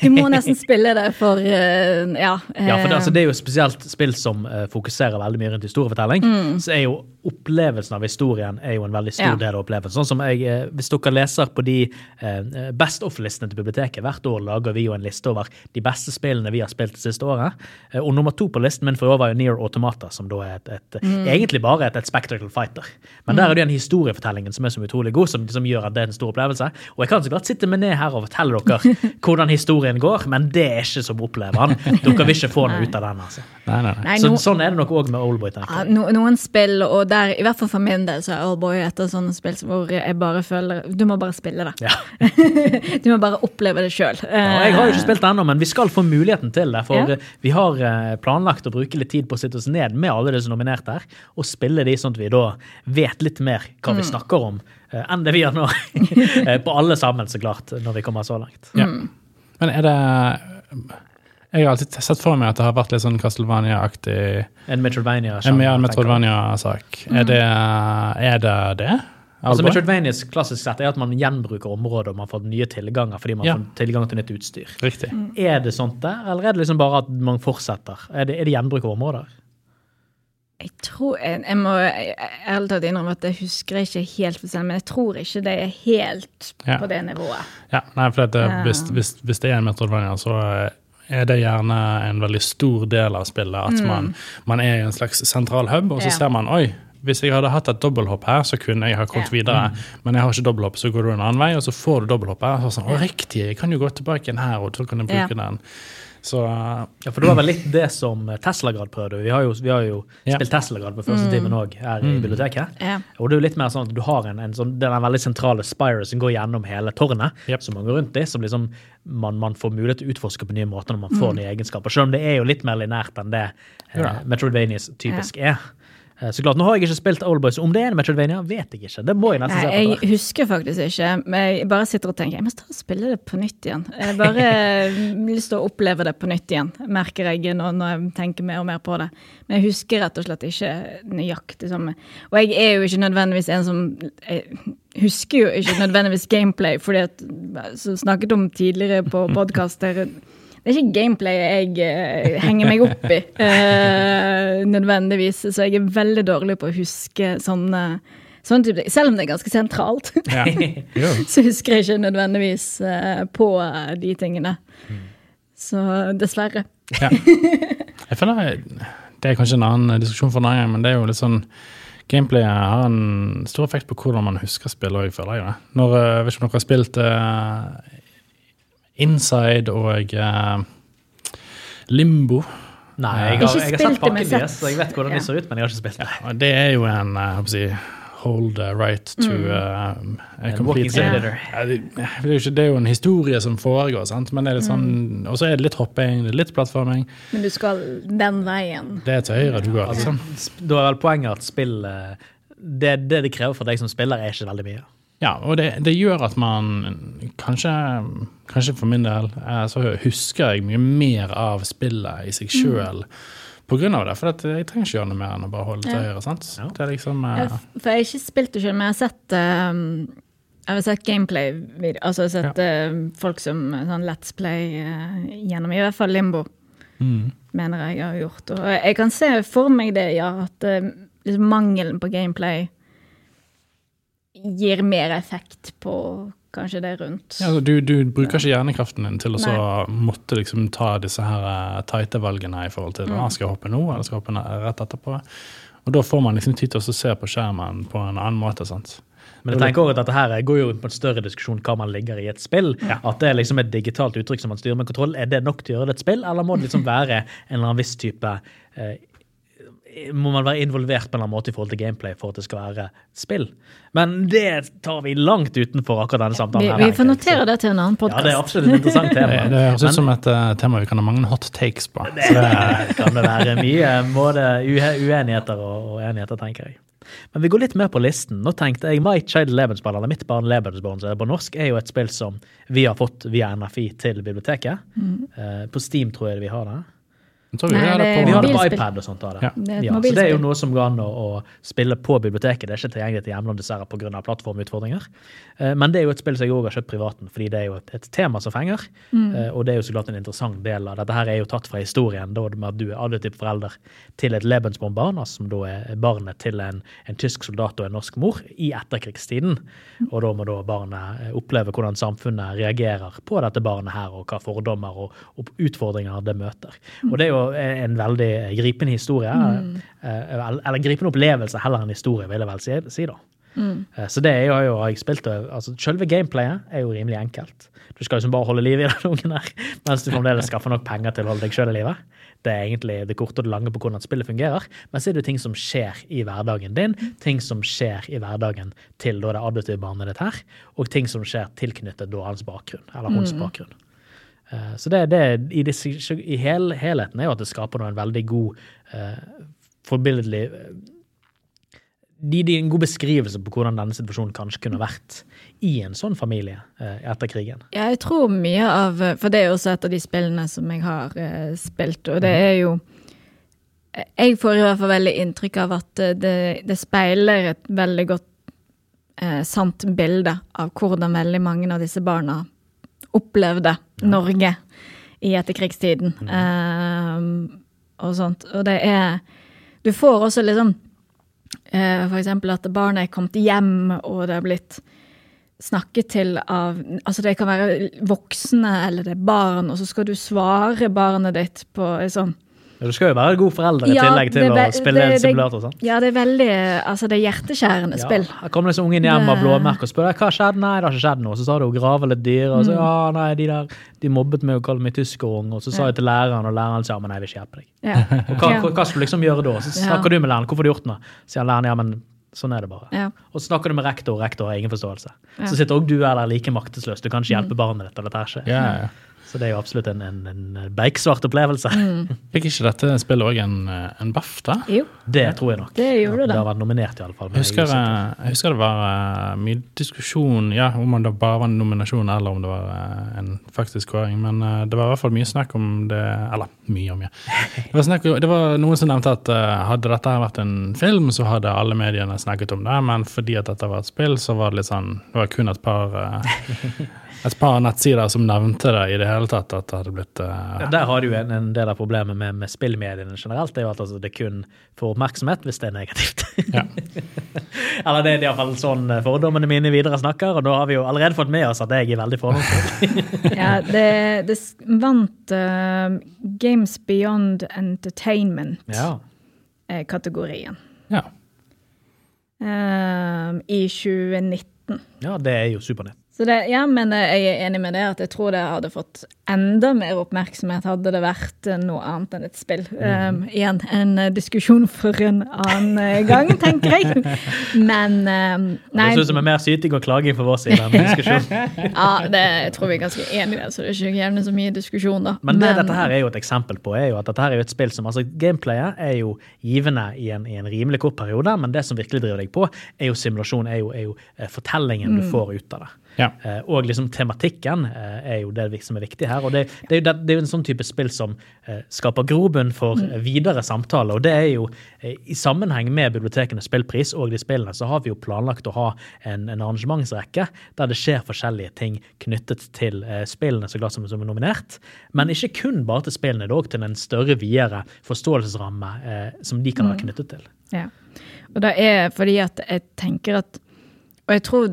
Speaker 2: Du må nesten spille det for uh, Ja.
Speaker 1: Ja, for det, altså, det er jo spesielt spill som uh, fokuserer veldig mye rundt historiefortelling. Så er jo opplevelsen av historien er jo en veldig stor.
Speaker 2: Ja.
Speaker 1: del av opplevelsen. Sånn som jeg, eh, Hvis dere leser på de eh, Best of-listene til biblioteket, hvert år lager vi jo en liste over de beste spillene vi har spilt det siste året. Eh, og nummer to på listen min for i år var jo Near Automata, som da er et, et,
Speaker 2: Mm.
Speaker 1: egentlig bare et, et spectacle fighter. Men der er det den historiefortellingen som er så utrolig god, som, som gjør at det er en stor opplevelse. Og jeg kan så klart sitte meg ned her og fortelle dere hvordan historien går, men det er ikke som opplever den. Dere vil ikke få noe ut av den. altså.
Speaker 3: Nei, nei, nei.
Speaker 2: Nei,
Speaker 1: Så, sånn er det nok òg med Oldboy. tenker jeg.
Speaker 2: no, noen spill, og der, i hvert fall for min del, så er Oldboy et av sånne spill hvor jeg bare føler Du må bare spille det.
Speaker 1: Ja.
Speaker 2: du må bare oppleve det sjøl.
Speaker 1: Ja, jeg har jo ikke spilt det ennå, men vi skal få muligheten til det. For
Speaker 2: Ja.
Speaker 1: vi har eh, planlagt å bruke litt tid på å sitte oss ned med alle de som er nominert her, og spille de sånn at vi da vet litt mer hva
Speaker 2: Mm.
Speaker 1: vi snakker om, eh, enn det vi gjør nå. Eh, på alle sammen, så klart, når vi kommer så langt.
Speaker 3: Ja. Men er det Jeg har alltid sett for meg at det har vært litt sånn Castlevania-aktig
Speaker 1: En Metroidvania.
Speaker 3: En ja, Metroidvania-sak. Er, det, er det det?
Speaker 1: Altså? Metroidvanias klassisk sett er at man gjenbruker områder og man får nye tilganger fordi man
Speaker 3: Ja.
Speaker 1: får tilgang til nytt utstyr.
Speaker 3: Riktig.
Speaker 1: Er det sånt der, eller er det liksom bare at man fortsetter? Er det, er det gjenbruk av områder?
Speaker 2: Jeg tror Jeg, jeg må ærlig talt innrømme at jeg husker ikke helt, for selv, men jeg tror ikke det er helt
Speaker 3: Ja.
Speaker 2: på det nivået.
Speaker 3: Ja, nei, for at det, hvis, hvis, hvis det er en Metroidvania, så er det gjerne en veldig stor del av spillet. At man, man er i en slags sentral hub, og så
Speaker 2: Mm. Ja.
Speaker 3: ser man oi, hvis jeg hadde hatt et dobbelthopp her, så kunne jeg ha kommet
Speaker 2: Ja.
Speaker 3: videre. Men jeg har ikke dobbelthopp, så går du en annen vei, og så får du dobbelthopp her. Så sånn, å, riktig, jeg kan jo gå tilbake igjen her, og så kan jeg bruke den. Så
Speaker 1: Ja, for det var vel litt det som Teslagrad prøvde. Vi har jo, vi har jo
Speaker 3: Ja.
Speaker 1: spilt Teslagrad på første timen òg her i biblioteket.
Speaker 2: Ja.
Speaker 1: Og det er jo litt mer sånn at du har en, en sånn, den veldig sentrale spire som går gjennom hele tårnet,
Speaker 3: Yep.
Speaker 1: som man går rundt i, som liksom man, man får mulighet til å utforske på nye måter når man får nye egenskaper. Selv om det er jo litt mer linært enn det eh. Metroidvanias typisk er. Eh, Så klart, Nå har jeg ikke spilt Oldboy, så om det er en Metroidvania, vet jeg ikke. Det må jeg nesten
Speaker 2: Nei,
Speaker 1: se på.
Speaker 2: jeg husker faktisk ikke, men jeg bare sitter og tenker jeg må ta og spille det på nytt igjen. Jeg bare har lyst til å oppleve det på nytt igjen, merker jeg nå når jeg tenker mer og mer på det. Men jeg husker rett og slett ikke nøyaktig samme. Og jeg er jo ikke nødvendigvis en som jeg husker jo ikke nødvendigvis gameplay, fordi at som snakket om tidligere på podkaster det er ikke gameplay jeg eh, henger meg opp i, eh, nødvendigvis. Så jeg er veldig dårlig på å huske sånne, sånne type ting. Selv om det er ganske sentralt, så husker jeg ikke nødvendigvis eh, på de tingene. Så dessverre.
Speaker 3: Ja. Jeg føler Det er kanskje en annen diskusjon for deg, men det er jo litt sånn Gameplay har en stor effekt på hvordan man husker spill Jeg føler jeg. Når, jeg vet ikke om dere har spilt eh, Inside og eh, Limbo.
Speaker 1: Nei, jeg har, jeg har sett pakken deres, så jeg vet hvordan
Speaker 2: Ja.
Speaker 1: de ser ut, men jeg har ikke spilt det.
Speaker 3: Ja, det er jo en eh, jeg hold right to
Speaker 2: Mm.
Speaker 3: uh, complete
Speaker 1: simulator.
Speaker 3: Ja, det, det, er jo ikke, det er jo en historie som foregår, sant? men det er litt sånn, og så er det litt hopping, det er litt plattforming.
Speaker 2: Men du skal den veien.
Speaker 3: Det er til høyre du går, liksom.
Speaker 1: Da er vel poenget at spill det, det, det krever for deg som spiller, er ikke veldig mye.
Speaker 3: Ja, og det, det gjør at man kanskje, kanskje for min del, eh, så husker jeg mye mer av spillet i seg sjøl på grunn av det. For jeg trenger ikke gjøre noe mer enn å bare holde til
Speaker 2: Ja.
Speaker 3: høyre. sant?
Speaker 1: Ja.
Speaker 3: Det er liksom eh,
Speaker 2: Ja, For jeg har ikke spilt det selv, men jeg har sett um, jeg har sett gameplay-videoer. Altså jeg har sett eh, folk som sånn Let's Play gjennom i hvert fall Limbo,
Speaker 3: mm.
Speaker 2: mener jeg har gjort. Og jeg kan se for meg det, ja, at liksom mangelen på gameplay gir mer effekt på kanskje det rundt.
Speaker 3: Ja, altså, du, du bruker ikke hjernekraften din til å så måtte liksom ta disse her eh, tighte valgene i forhold til
Speaker 2: Mm.
Speaker 3: ah, skal jeg hoppe nå eller skal jeg hoppe rett etterpå. Og da får man liksom tid til å se på skjermen på en annen måte. sant?
Speaker 1: Men jeg tenker også at dette her går jo på en større diskusjon hva man ligger i et spill. At det er liksom et digitalt uttrykk som man styrer med kontroll. Er det nok til å gjøre det et spill, eller må det liksom være en eller annen viss type eh, Må man være involvert på en eller annen måte i forhold til gameplay for at det skal være spill? Men det tar vi langt utenfor akkurat denne
Speaker 2: Vi,
Speaker 1: samtalen. her,
Speaker 2: vi
Speaker 1: tenker
Speaker 2: får
Speaker 1: notere
Speaker 2: notere det til en annen
Speaker 1: Ja, det er
Speaker 2: podkast.
Speaker 1: absolutt et interessant tema.
Speaker 3: Det, det høres ut som et uh, tema vi kan ha mange hot takes på.
Speaker 1: Det kan det være mye både uenigheter og, og enigheter, tenker jeg. Men vi går litt mer på listen. Nå tenkte jeg My Child Lebensborn, eller Mitt barn Lebensborn, som er på norsk, er jo et spill som vi har fått via NFI til biblioteket. Eh, på Steam tror jeg vi har det.
Speaker 3: Vi
Speaker 2: Nei,
Speaker 3: det
Speaker 1: Vi har det på iPad og sånt. Da, det.
Speaker 3: Ja.
Speaker 2: Det
Speaker 1: Ja, så det er jo noe som går an å, å spille på biblioteket. Det er ikke tilgjengelig til hjemlandet dessverre pga. plattformutfordringer. Eh, Men det er jo et spill som jeg òg har kjøpt privaten, fordi det er jo et, et tema som fenger. Mm. Og det er jo så klart en interessant del av dette. her er jo tatt fra historien da, med at du er adjektiv forelder til et Lebensborn-barn, altså som da er barnet til en, en tysk soldat og en norsk mor i etterkrigstiden. Og da må da barnet eh, oppleve hvordan samfunnet reagerer på dette barnet her, og hva fordommer og, og utfordringer det møter. Og det er jo en veldig gripende historie, Mm. eller eller gripende opplevelse heller enn historie, vil jeg vel si, si da. Mm. Så det er jo, har jeg spilt, altså Selve gameplayet er jo rimelig enkelt. Du skal liksom bare holde liv i den ungen her, mens du fremdeles skaffer nok penger til å holde deg sjøl i live. Det er egentlig det korte og det lange på hvordan spillet fungerer. Men så er det jo ting som skjer i hverdagen din, ting som skjer i hverdagen til da det adoptive barnet ditt her, og ting som skjer tilknyttet da hans bakgrunn, eller hans bakgrunn. Eh, Så det, det i, det, i hel, helheten er jo at det skaper en veldig god, eh, forbilledlig eh, de, de, En god beskrivelse på hvordan denne situasjonen kanskje kunne vært i en sånn familie eh, etter krigen.
Speaker 2: Ja, jeg tror mye av For det er jo også et av de spillene som jeg har eh, spilt, og det er jo Jeg får i hvert fall veldig inntrykk av at eh, det, det speiler et veldig godt sant bilde av hvordan veldig mange av disse barna opplevde Norge i etterkrigstiden. Eh, og sånt. Og det er Du får også liksom uh, For eksempel at barnet er kommet hjem, og det har blitt snakket til av Altså det kan være voksne eller det er barn, og så skal du svare barnet ditt på sånn
Speaker 1: Du skal jo være god forelder i
Speaker 2: Ja,
Speaker 1: tillegg til
Speaker 2: er
Speaker 1: å spille
Speaker 2: det-
Speaker 1: en
Speaker 2: det-
Speaker 1: simulator. sant?
Speaker 2: Ja, det er veldig Altså, det er hjerteskjærende spill.
Speaker 1: Ja, her kommer liksom ungen hjem av blåmerke og spør hva skjedde. Nei, det har ikke skjedd noe. Så sa du å grave litt dyr, og så
Speaker 2: Mm.
Speaker 1: ja, nei, de der de mobbet meg og kalte meg tyskerung, og så sa
Speaker 2: Ja.
Speaker 1: jeg til læreren, og læreren sa men jeg vil ikke hjelpe deg.
Speaker 2: Ja.
Speaker 1: Og hva, hva, hva skal du liksom gjøre da? Så
Speaker 2: Ja.
Speaker 1: snakker du med læreren, hvorfor har du gjort noe? Så sier læreren ja, men sånn er det bare.
Speaker 2: Ja.
Speaker 1: Og så snakker du med rektor, og rektor har ingen forståelse.
Speaker 2: Ja. Mm.
Speaker 1: Så sitter òg du der like maktesløs. Du kan ikke hjelpe barnet ditt, eller dette her skjer.
Speaker 3: Ja, ja.
Speaker 1: Så det er jo absolutt en, en, en beiksvart opplevelse.
Speaker 2: Mm.
Speaker 3: Fikk ikke dette spillet òg en, en BAFTA?
Speaker 2: Jo,
Speaker 1: Det tror jeg nok.
Speaker 2: det gjorde
Speaker 1: Det
Speaker 2: det.
Speaker 1: har vært nominert, iallfall.
Speaker 3: Jeg husker, eh, jeg husker det var eh, mye diskusjon ja, om det bare var en nominasjon eller om det var eh, en faktisk kåring, men det var i hvert fall mye snakk om det Eller mye og mye. Det var, snakk, det var noen som nevnte at hadde dette vært en film, så hadde alle mediene snakket om det, men fordi at dette var et spill, så var det litt sånn Det var kun et par et par nettsider som nevnte det i det hele tatt, at det hadde blitt Uh...
Speaker 1: Ja, Der har du en, en del av problemet med, med spillmediene generelt. Det er jo at altså, det kun får oppmerksomhet hvis det er negativt.
Speaker 3: Ja.
Speaker 1: Eller det er iallfall sånn eh, fordommene mine videre snakker, og da har vi jo allerede fått med oss at jeg er veldig fordomsfull.
Speaker 2: Ja, det, det vant uh, Games Beyond Entertainment-kategorien
Speaker 1: ja.
Speaker 3: ja.
Speaker 2: i 2019.
Speaker 1: ja, det er jo supernett.
Speaker 2: Så det, ja, men jeg er enig med det at jeg tror det hadde fått enda mer oppmerksomhet hadde det vært eh, noe annet enn et spill. Um, igjen en eh, diskusjon for en annen eh, gang, tenker jeg. Men um, nei,
Speaker 1: Det ser ut som er mer syting og klaging for vår side enn diskusjon.
Speaker 2: ja, det jeg tror vi er ganske enige i det, så det er ikke gjerne så mye diskusjon, da.
Speaker 1: Men det dette her er jo et eksempel på, er jo at dette her er jo et spill som altså Gameplayet er jo givende i en, i en rimelig kort periode, men det som virkelig driver deg på, er jo simulasjon, er jo, er jo fortellingen du får ut av det.
Speaker 3: Ja.
Speaker 1: Eh, og liksom tematikken eh, er jo det som er viktig her. Og det, det, er, jo, det, det er en sånn type spill som eh, skaper grobunn for eh, videre samtaler. Og det er jo eh, i sammenheng med bibliotekenes spillpris og de spillene, så har vi jo planlagt å ha en, en arrangementsrekke der det skjer forskjellige ting knyttet til eh, spillene så glad som, som er nominert. Men ikke kun bare til spillene, det er òg til en større, videre forståelsesramme eh, som de kan være knyttet til.
Speaker 2: Ja. Og det er fordi at jeg tenker at Og jeg tror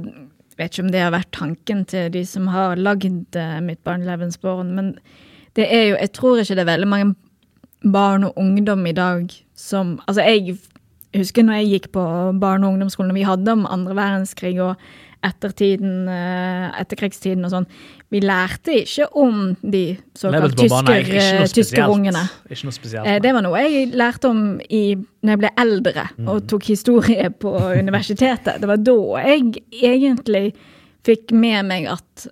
Speaker 2: vet ikke om det har vært tanken til de som har lagd uh, Mitt barn Levensborn, men det er jo Jeg tror ikke det er veldig mange barn og ungdom i dag som Altså, jeg husker når jeg gikk på barne- og ungdomsskolen, og vi hadde om andre verdenskrig og ettertiden, uh, etterkrigstiden og sånn. Vi lærte ikke om de såkalt
Speaker 1: er
Speaker 2: tysker,
Speaker 1: ikke noe spesielt.
Speaker 2: tyskerungene.
Speaker 1: Ikke noe spesielt.
Speaker 2: Eh, Det var noe jeg lærte om i, når jeg ble eldre og tok historie på universitetet. Det var da jeg egentlig fikk med meg at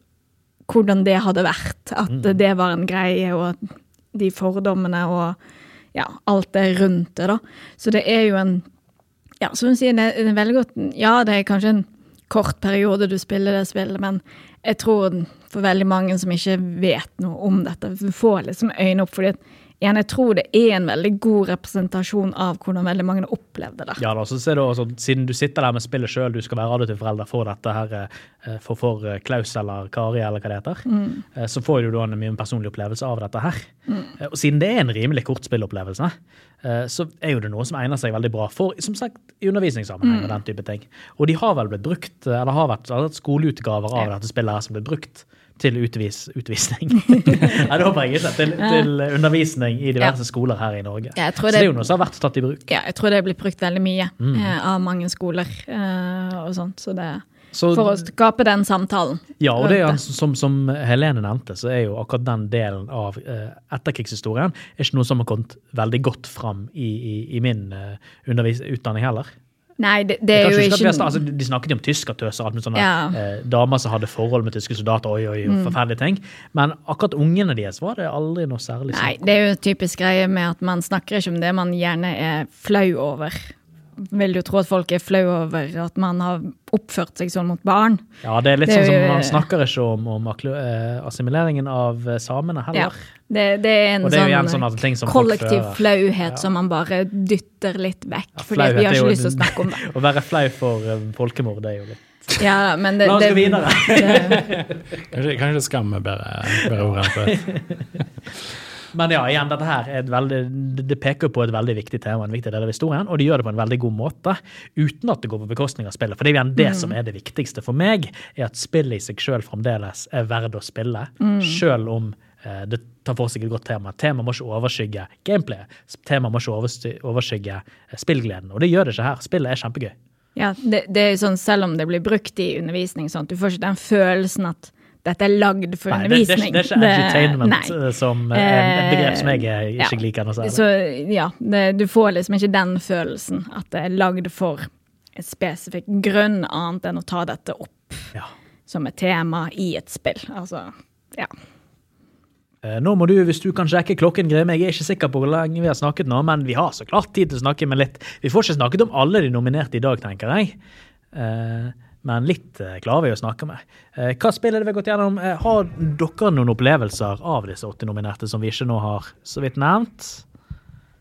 Speaker 2: hvordan det hadde vært. At det var en greie, og de fordommene og ja, alt det rundt det, da. Så det er jo en Ja, som du sier, det er veldig godt Ja, det er kanskje en kort periode du spiller det spillet, men jeg tror for veldig mange som ikke vet noe om dette, får liksom øynene opp. fordi at igjen, jeg tror det er en veldig god representasjon av hvordan veldig mange opplevde det.
Speaker 1: Ja, da, så ser du også, Siden du sitter der med spillet sjøl, du skal være adoptiv forelder for dette her, eh, for, for eh, Klaus eller Kari, eller hva det heter, mm. så får du da en mye personlig opplevelse av dette her. Mm. Og siden det er en rimelig kort spillopplevelse, eh, så er jo det noe som egner seg veldig bra for som sagt, i undervisningssammenheng og den type ting. Og de har vel blitt brukt, eh, eller har vært altså, skoleutgaver av
Speaker 2: Ja.
Speaker 1: dette spillet her som ble brukt til utvis, utvisning. Nei, det håper jeg ikke. Til, til undervisning i diverse skoler her i Norge.
Speaker 2: Ja,
Speaker 1: Så det
Speaker 2: det-
Speaker 1: er jo noe som har vært tatt i bruk.
Speaker 2: Ja, jeg tror det er blitt brukt veldig mye
Speaker 1: Mm.
Speaker 2: eh, av mange skoler eh, og sånt. Så det
Speaker 1: Så,
Speaker 2: For å skape den samtalen.
Speaker 1: ja, og det er, som, som Helene nevnte, så er jo akkurat den delen av eh, etterkrigshistorien er ikke noe som har kommet veldig godt fram i, i, i min eh, utdanning heller.
Speaker 2: Nei, det, det er jo ikke
Speaker 1: snak- altså, de snakket jo om tyskertøser, alt med sånne
Speaker 2: Ja. Mm.
Speaker 1: eh, damer som hadde forhold med tyske soldater, oi, oi, forferdelige ting. Men akkurat ungene deres var det aldri noe særlig
Speaker 2: Nei,
Speaker 1: snakk om.
Speaker 2: det er jo typisk greie med at man snakker ikke om det man gjerne er flau over. Vil du tro at folk er flau over at man har oppført seg sånn mot barn?
Speaker 1: Ja, det er litt
Speaker 2: Det er
Speaker 1: sånn som
Speaker 2: jo-
Speaker 1: man snakker ikke om, om eh, assimileringen av samene samene
Speaker 2: Ja.
Speaker 1: heller.
Speaker 2: Det, det er en
Speaker 1: det er jo igjen
Speaker 2: sånn,
Speaker 1: sånn ting som
Speaker 2: kollektiv flauhet
Speaker 1: Ja.
Speaker 2: som man bare dytter litt vekk.
Speaker 1: Ja,
Speaker 2: fordi vi har
Speaker 1: jo
Speaker 2: ikke lyst til å snakke om det.
Speaker 1: Å være flau for eh, folkemord, det er jo litt
Speaker 2: Ja, men det,
Speaker 1: La oss
Speaker 2: det,
Speaker 1: gå videre.
Speaker 2: det,
Speaker 3: Kanskje, kanskje skam er bedre, bedre ord enn fløyt.
Speaker 1: Men ja, igjen, dette her er veldig, det- peker på et veldig viktig tema, en viktig del av historien, og de gjør det på en veldig god måte, uten at det går på bekostning av spillet. For det er igjen det som er det viktigste for meg, er at spillet i seg sjøl fremdeles er verdt å spille, sjøl om eh, det tar for seg et godt tema. Temaet må ikke overskygge gameplay. Temaet må ikke overskygge eh, spillgleden. Og det gjør det ikke her. Spillet er kjempegøy.
Speaker 2: ja, det, det er sånn, selv om det blir brukt i undervisning, sånn, du får ikke den følelsen at dette er lagd for
Speaker 1: Nei, det, det,
Speaker 2: undervisning.
Speaker 1: det er ikke entertainment
Speaker 2: nei.
Speaker 1: eh, som er et begrep som jeg ikke
Speaker 2: Ja.
Speaker 1: liker noe særlig.
Speaker 2: Så ja, det, du får liksom ikke den følelsen at det er lagd for en spesifikk grunn, annet enn å ta dette opp
Speaker 1: Ja.
Speaker 2: som et tema i et spill. Altså, ja.
Speaker 1: Eh, Nå må du, hvis du kan sjekke klokken, Grim. Jeg er ikke sikker på hvor lenge vi har snakket nå, men vi har så klart tid til å snakke med litt. Vi får ikke snakket om alle de nominerte i dag, tenker jeg. Eh, Men litt eh, klarer vi å snakke med. Eh, Hva spill er det vi har gått gjennom? Eh, Har dere noen opplevelser av disse 80 nominerte som vi ikke nå har så vidt nevnt?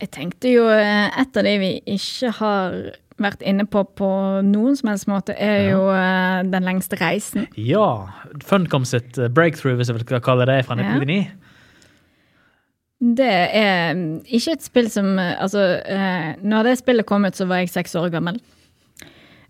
Speaker 2: Jeg tenkte jo eh, et av de vi ikke har vært inne på på noen som helst måte, er jo ja. Den lengste reisen.
Speaker 1: Ja. Funcom sitt eh, breakthrough, hvis jeg vil kalle det, fra
Speaker 2: Ja.
Speaker 1: 1999.
Speaker 2: Det er mm, ikke et spill som eh, Altså, eh, når det spillet kom ut, så var jeg seks år gammel.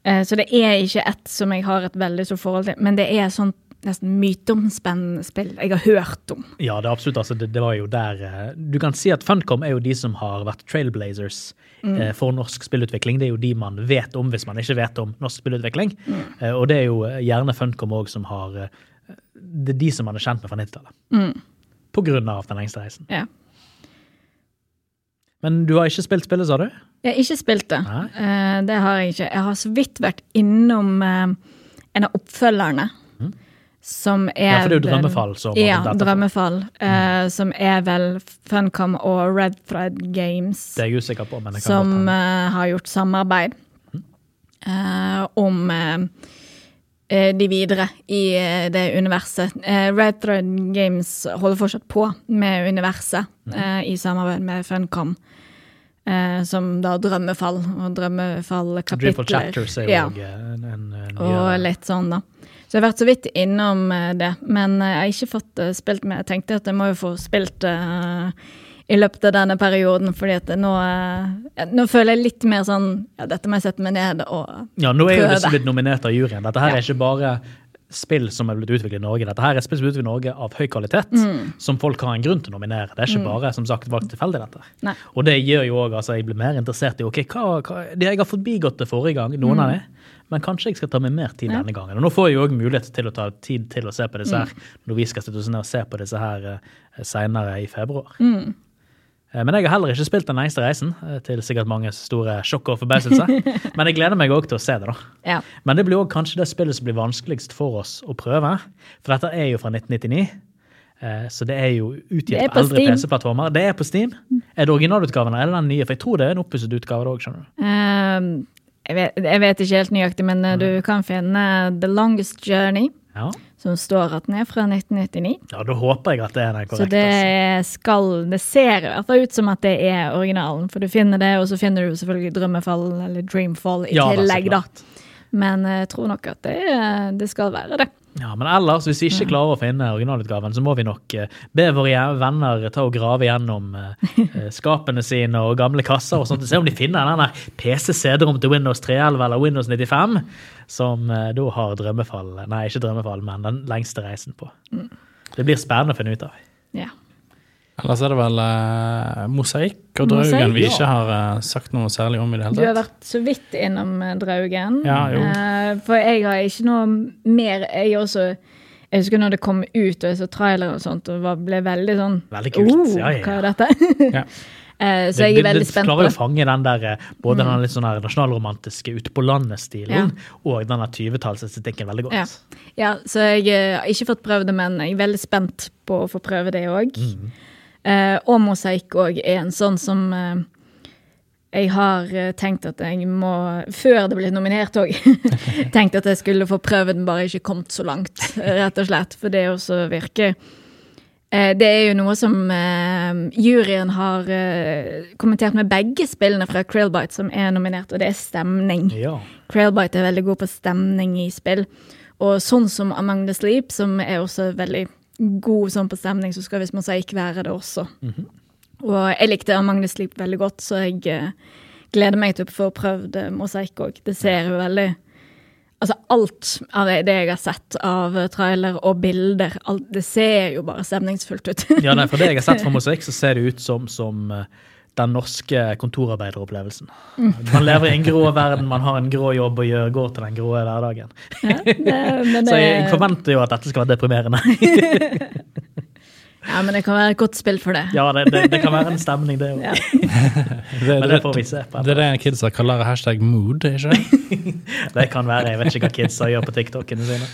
Speaker 2: Eh, så det er ikke et som jeg har et veldig stort forhold til, men det er sånn nesten myteomspennende spill jeg har hørt om.
Speaker 1: Ja, det er absolutt. Altså, det, det var jo der eh, Du kan si at Funcom er jo de som har vært trailblazers mm. for norsk spillutvikling. Det er jo de man vet om hvis man ikke vet om norsk spillutvikling. Mm. og det er jo eh, gjerne Funcom òg som har eh, Det er de som man er kjent med fra 90-tallet. På grunn av Den lengste reisen.
Speaker 2: Ja.
Speaker 1: Men du har ikke spilt spillet, sa du?
Speaker 2: Jeg har ikke spilt det. Eh, det har jeg ikke. Jeg har så vidt vært innom eh, en av oppfølgerne. Som er
Speaker 1: Mm. Ja, for det er jo Drømmefall som
Speaker 2: Ja. Drømmefall. eh, Som er vel Funcom og Red Thread Games.
Speaker 1: Det er jeg usikker på, men jeg kan
Speaker 2: som har gjort samarbeid mm. om de videre i det universet. Red Thread Games holder fortsatt på med universet mm. i samarbeid med Funcom. Eh, som da Drømmefall og
Speaker 1: Dreamfall
Speaker 2: Drømmefall-kapitler.
Speaker 1: Chapters er jo
Speaker 2: Ja,
Speaker 1: en, en, en
Speaker 2: og litt sånn, da. Så jeg har vært så vidt innom eh, det. Men eh, jeg har ikke fått eh, spilt med. Jeg tenkte at jeg må jo få spilt uh, i løpet av denne perioden, fordi at nå, uh, nå føler jeg litt mer sånn Ja, dette må jeg sette meg ned og prøve.
Speaker 1: Ja, nå er jo
Speaker 2: prøve.
Speaker 1: disse blitt nominert av juryen. Dette her
Speaker 2: Ja.
Speaker 1: er ikke bare spill som er blitt utviklet i Norge. Dette her er spill som er utviklet i Norge av høy kvalitet,
Speaker 2: Mm.
Speaker 1: som folk har en grunn til å nominere. Det er ikke bare som sagt valgt tilfeldig, dette.
Speaker 2: Nei.
Speaker 1: Og det gjør jo òg altså, jeg blir mer interessert i ok, hva, hva, det Jeg har forbigått det forrige gang, noen av det, men kanskje jeg skal ta meg mer tid
Speaker 2: Mm.
Speaker 1: Denne gangen. Og nå får jeg jo òg mulighet til å ta tid til å se på disse
Speaker 2: Mm.
Speaker 1: her, når vi skal sitte oss ned og se på disse her uh, seinere i februar.
Speaker 2: Mm.
Speaker 1: Eh, Men jeg har heller ikke spilt Den lengste reisen, eh, til sikkert mange store sjokk og forbauselse. Men jeg gleder meg òg til å se det, da.
Speaker 2: Ja.
Speaker 1: Men det blir òg kanskje det spillet som blir vanskeligst for oss å prøve. For dette er jo fra 1999. eh, Så det er jo utgitt på eldre PC-plattformer. Det er på Steam. Er det originalutgaven eller den nye? For jeg tror det er en oppusset utgave òg, skjønner du.
Speaker 2: Um, jeg, vet, jeg vet ikke helt nøyaktig, men mm. du kan finne The Longest Journey,
Speaker 1: Ja.
Speaker 2: Som står at den er fra 1999.
Speaker 1: ja, da håper jeg at det er den
Speaker 2: Så det
Speaker 1: altså.
Speaker 2: skal Det ser i hvert fall ut som at det er originalen. For du finner det, og så finner du selvfølgelig Drømmefall eller Dreamfall i
Speaker 1: Ja,
Speaker 2: tillegg, da. Men jeg tror nok at det, det skal være det.
Speaker 1: Ja, Men ellers, hvis vi ikke klarer å finne originalutgaven, så må vi nok eh, be våre venner ta og grave gjennom eh, eh, skapene sine og gamle kasser og sånt, og se om de finner den PC-CD-rom til Windows 311 eller Windows 95. som eh, da har drømmefall Nei, ikke drømmefall, men den lengste reisen på. Det blir spennende å finne ut av.
Speaker 2: Ja.
Speaker 3: Ellers er det vel eh, mosaikk og
Speaker 2: Mosaikk,
Speaker 3: draugen vi
Speaker 1: ja.
Speaker 3: ikke har eh, sagt noe særlig om i det hele tatt.
Speaker 2: Du har vært så vidt innom eh, Draugen.
Speaker 3: Ja, jo.
Speaker 2: Eh, for jeg har ikke noe mer Jeg også Jeg husker når det kom ut, og jeg så trailer og sånt, og var, ble veldig sånn
Speaker 1: Veldig kult.
Speaker 2: Oh,
Speaker 1: Ja, ja.
Speaker 2: Hva er dette?
Speaker 3: Ja.
Speaker 2: Eh, så
Speaker 1: Det-
Speaker 2: jeg er veldig
Speaker 1: det
Speaker 2: spent på
Speaker 1: klarer
Speaker 2: det.
Speaker 1: å fange den der, både både den litt sånn her nasjonalromantiske ute på landet-stilen og den 20-tallsestetikken veldig godt.
Speaker 2: Ja. Ja, så jeg eh, har ikke fått prøvd det, men jeg er veldig spent på å få prøve det òg.
Speaker 1: Mm.
Speaker 2: Uh, og mosaikk òg er en sånn som uh, jeg har eh, tenkt at jeg må, før det ble nominert òg, tenkt at jeg skulle få prøvd den, bare ikke kommet så langt, eh, rett og slett. For det også virker eh, Det er jo noe som eh, juryen har eh, kommentert med begge spillene fra Krillbite som er nominert, og det er stemning.
Speaker 1: Ja.
Speaker 2: Krillbite er veldig god på stemning i spill. Og sånn som Among the Sleep, som er også veldig god sånn på stemning, så skal visst ikke være det også. Og jeg likte Among the Sleep veldig godt, så jeg eh, gleder meg til å få prøvd eh, Mosaikk òg. Det ser jo veldig Altså alt av det det jeg har sett av trailer og bilder, alt, det ser jo bare stemningsfullt ut.
Speaker 1: ja, nei, For det jeg har sett fra mosaikk, så ser det ut som, som eh, den norske kontorarbeideropplevelsen. Man lever i en grå verden, man har en grå jobb å gjøre, går til den grå hverdagen.
Speaker 2: ja, det, men
Speaker 1: Så jeg, jeg forventer jo at dette skal være deprimerende.
Speaker 2: Ja, men det kan være et godt spill for det.
Speaker 1: Ja, det, det, det kan være en stemning, det òg.
Speaker 2: Ja.
Speaker 1: Men det får vi se på.
Speaker 3: Det er det kidsa kaller hashtag mood, ikke det?
Speaker 1: Det kan være. Jeg vet ikke hva kidsa gjør på TikTokene sine.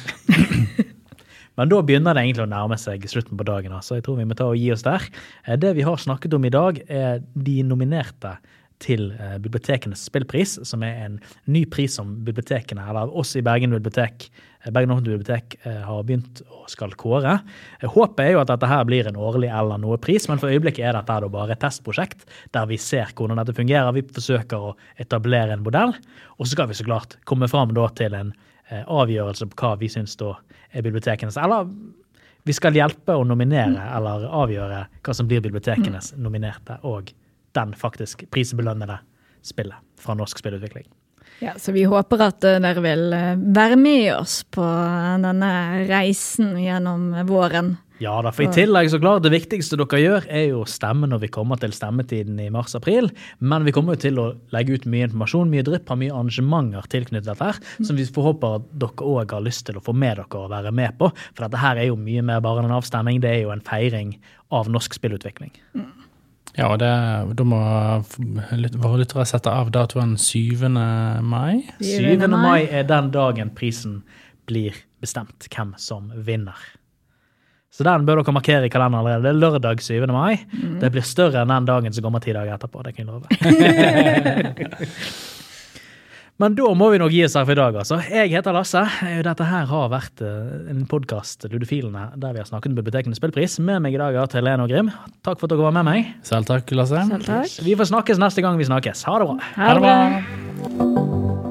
Speaker 1: Men da begynner det egentlig å nærme seg slutten på dagen, så jeg tror vi må ta og gi oss der. Eh, Det vi har snakket om i dag, er de nominerte til eh, Bibliotekenes spillpris, som er en ny pris som bibliotekene, eller oss i Bergen bibliotek, eh, Bergen offentlige bibliotek eh, har begynt å skal kåre. Håpet er jo at dette her blir en årlig eller noe pris, men for øyeblikket er dette bare et testprosjekt der vi ser hvordan dette fungerer. Vi forsøker å etablere en modell, og så skal vi så klart komme fram til en avgjørelse på hva vi syns da er bibliotekenes Eller vi skal hjelpe å nominere eller avgjøre hva som blir bibliotekenes nominerte og den faktisk prisbelønnede spillet fra norsk spillutvikling.
Speaker 2: Ja, så vi håper at eh, dere vil eh, være med oss på denne reisen gjennom våren.
Speaker 1: Ja da, for i tillegg så klart, det viktigste dere gjør, er jo å stemme når vi kommer til stemmetiden i mars-april. Men vi kommer jo til å legge ut mye informasjon, mye drypp, har mye arrangementer tilknyttet dette her, som vi forhåper at dere òg har lyst til å få med dere og være med på. For dette her er jo mye mer bare en avstemning, det er jo en feiring av norsk spillutvikling.
Speaker 3: Ja, og det, da må våre lyttere sette av datoen 7. mai.
Speaker 1: 7. mai er den dagen prisen blir bestemt hvem som vinner. Så den bør dere markere i kalenderen allerede. Det er lørdag 7. mai. Det blir større enn den dagen som kommer ti dager etterpå. det kan jeg love. Men da må vi nok gi oss her for i dag. altså. Jeg heter Lasse. Dette her har vært eh, en podkast Ludofilene, der vi har snakket om bibliotekenes spillpris. Med meg i dag er Helene og Grim. Takk for at dere var med meg.
Speaker 3: Selv takk, Lasse.
Speaker 2: Selv takk.
Speaker 1: Vi får snakkes neste gang vi snakkes. Ha det bra.
Speaker 2: Ha det bra.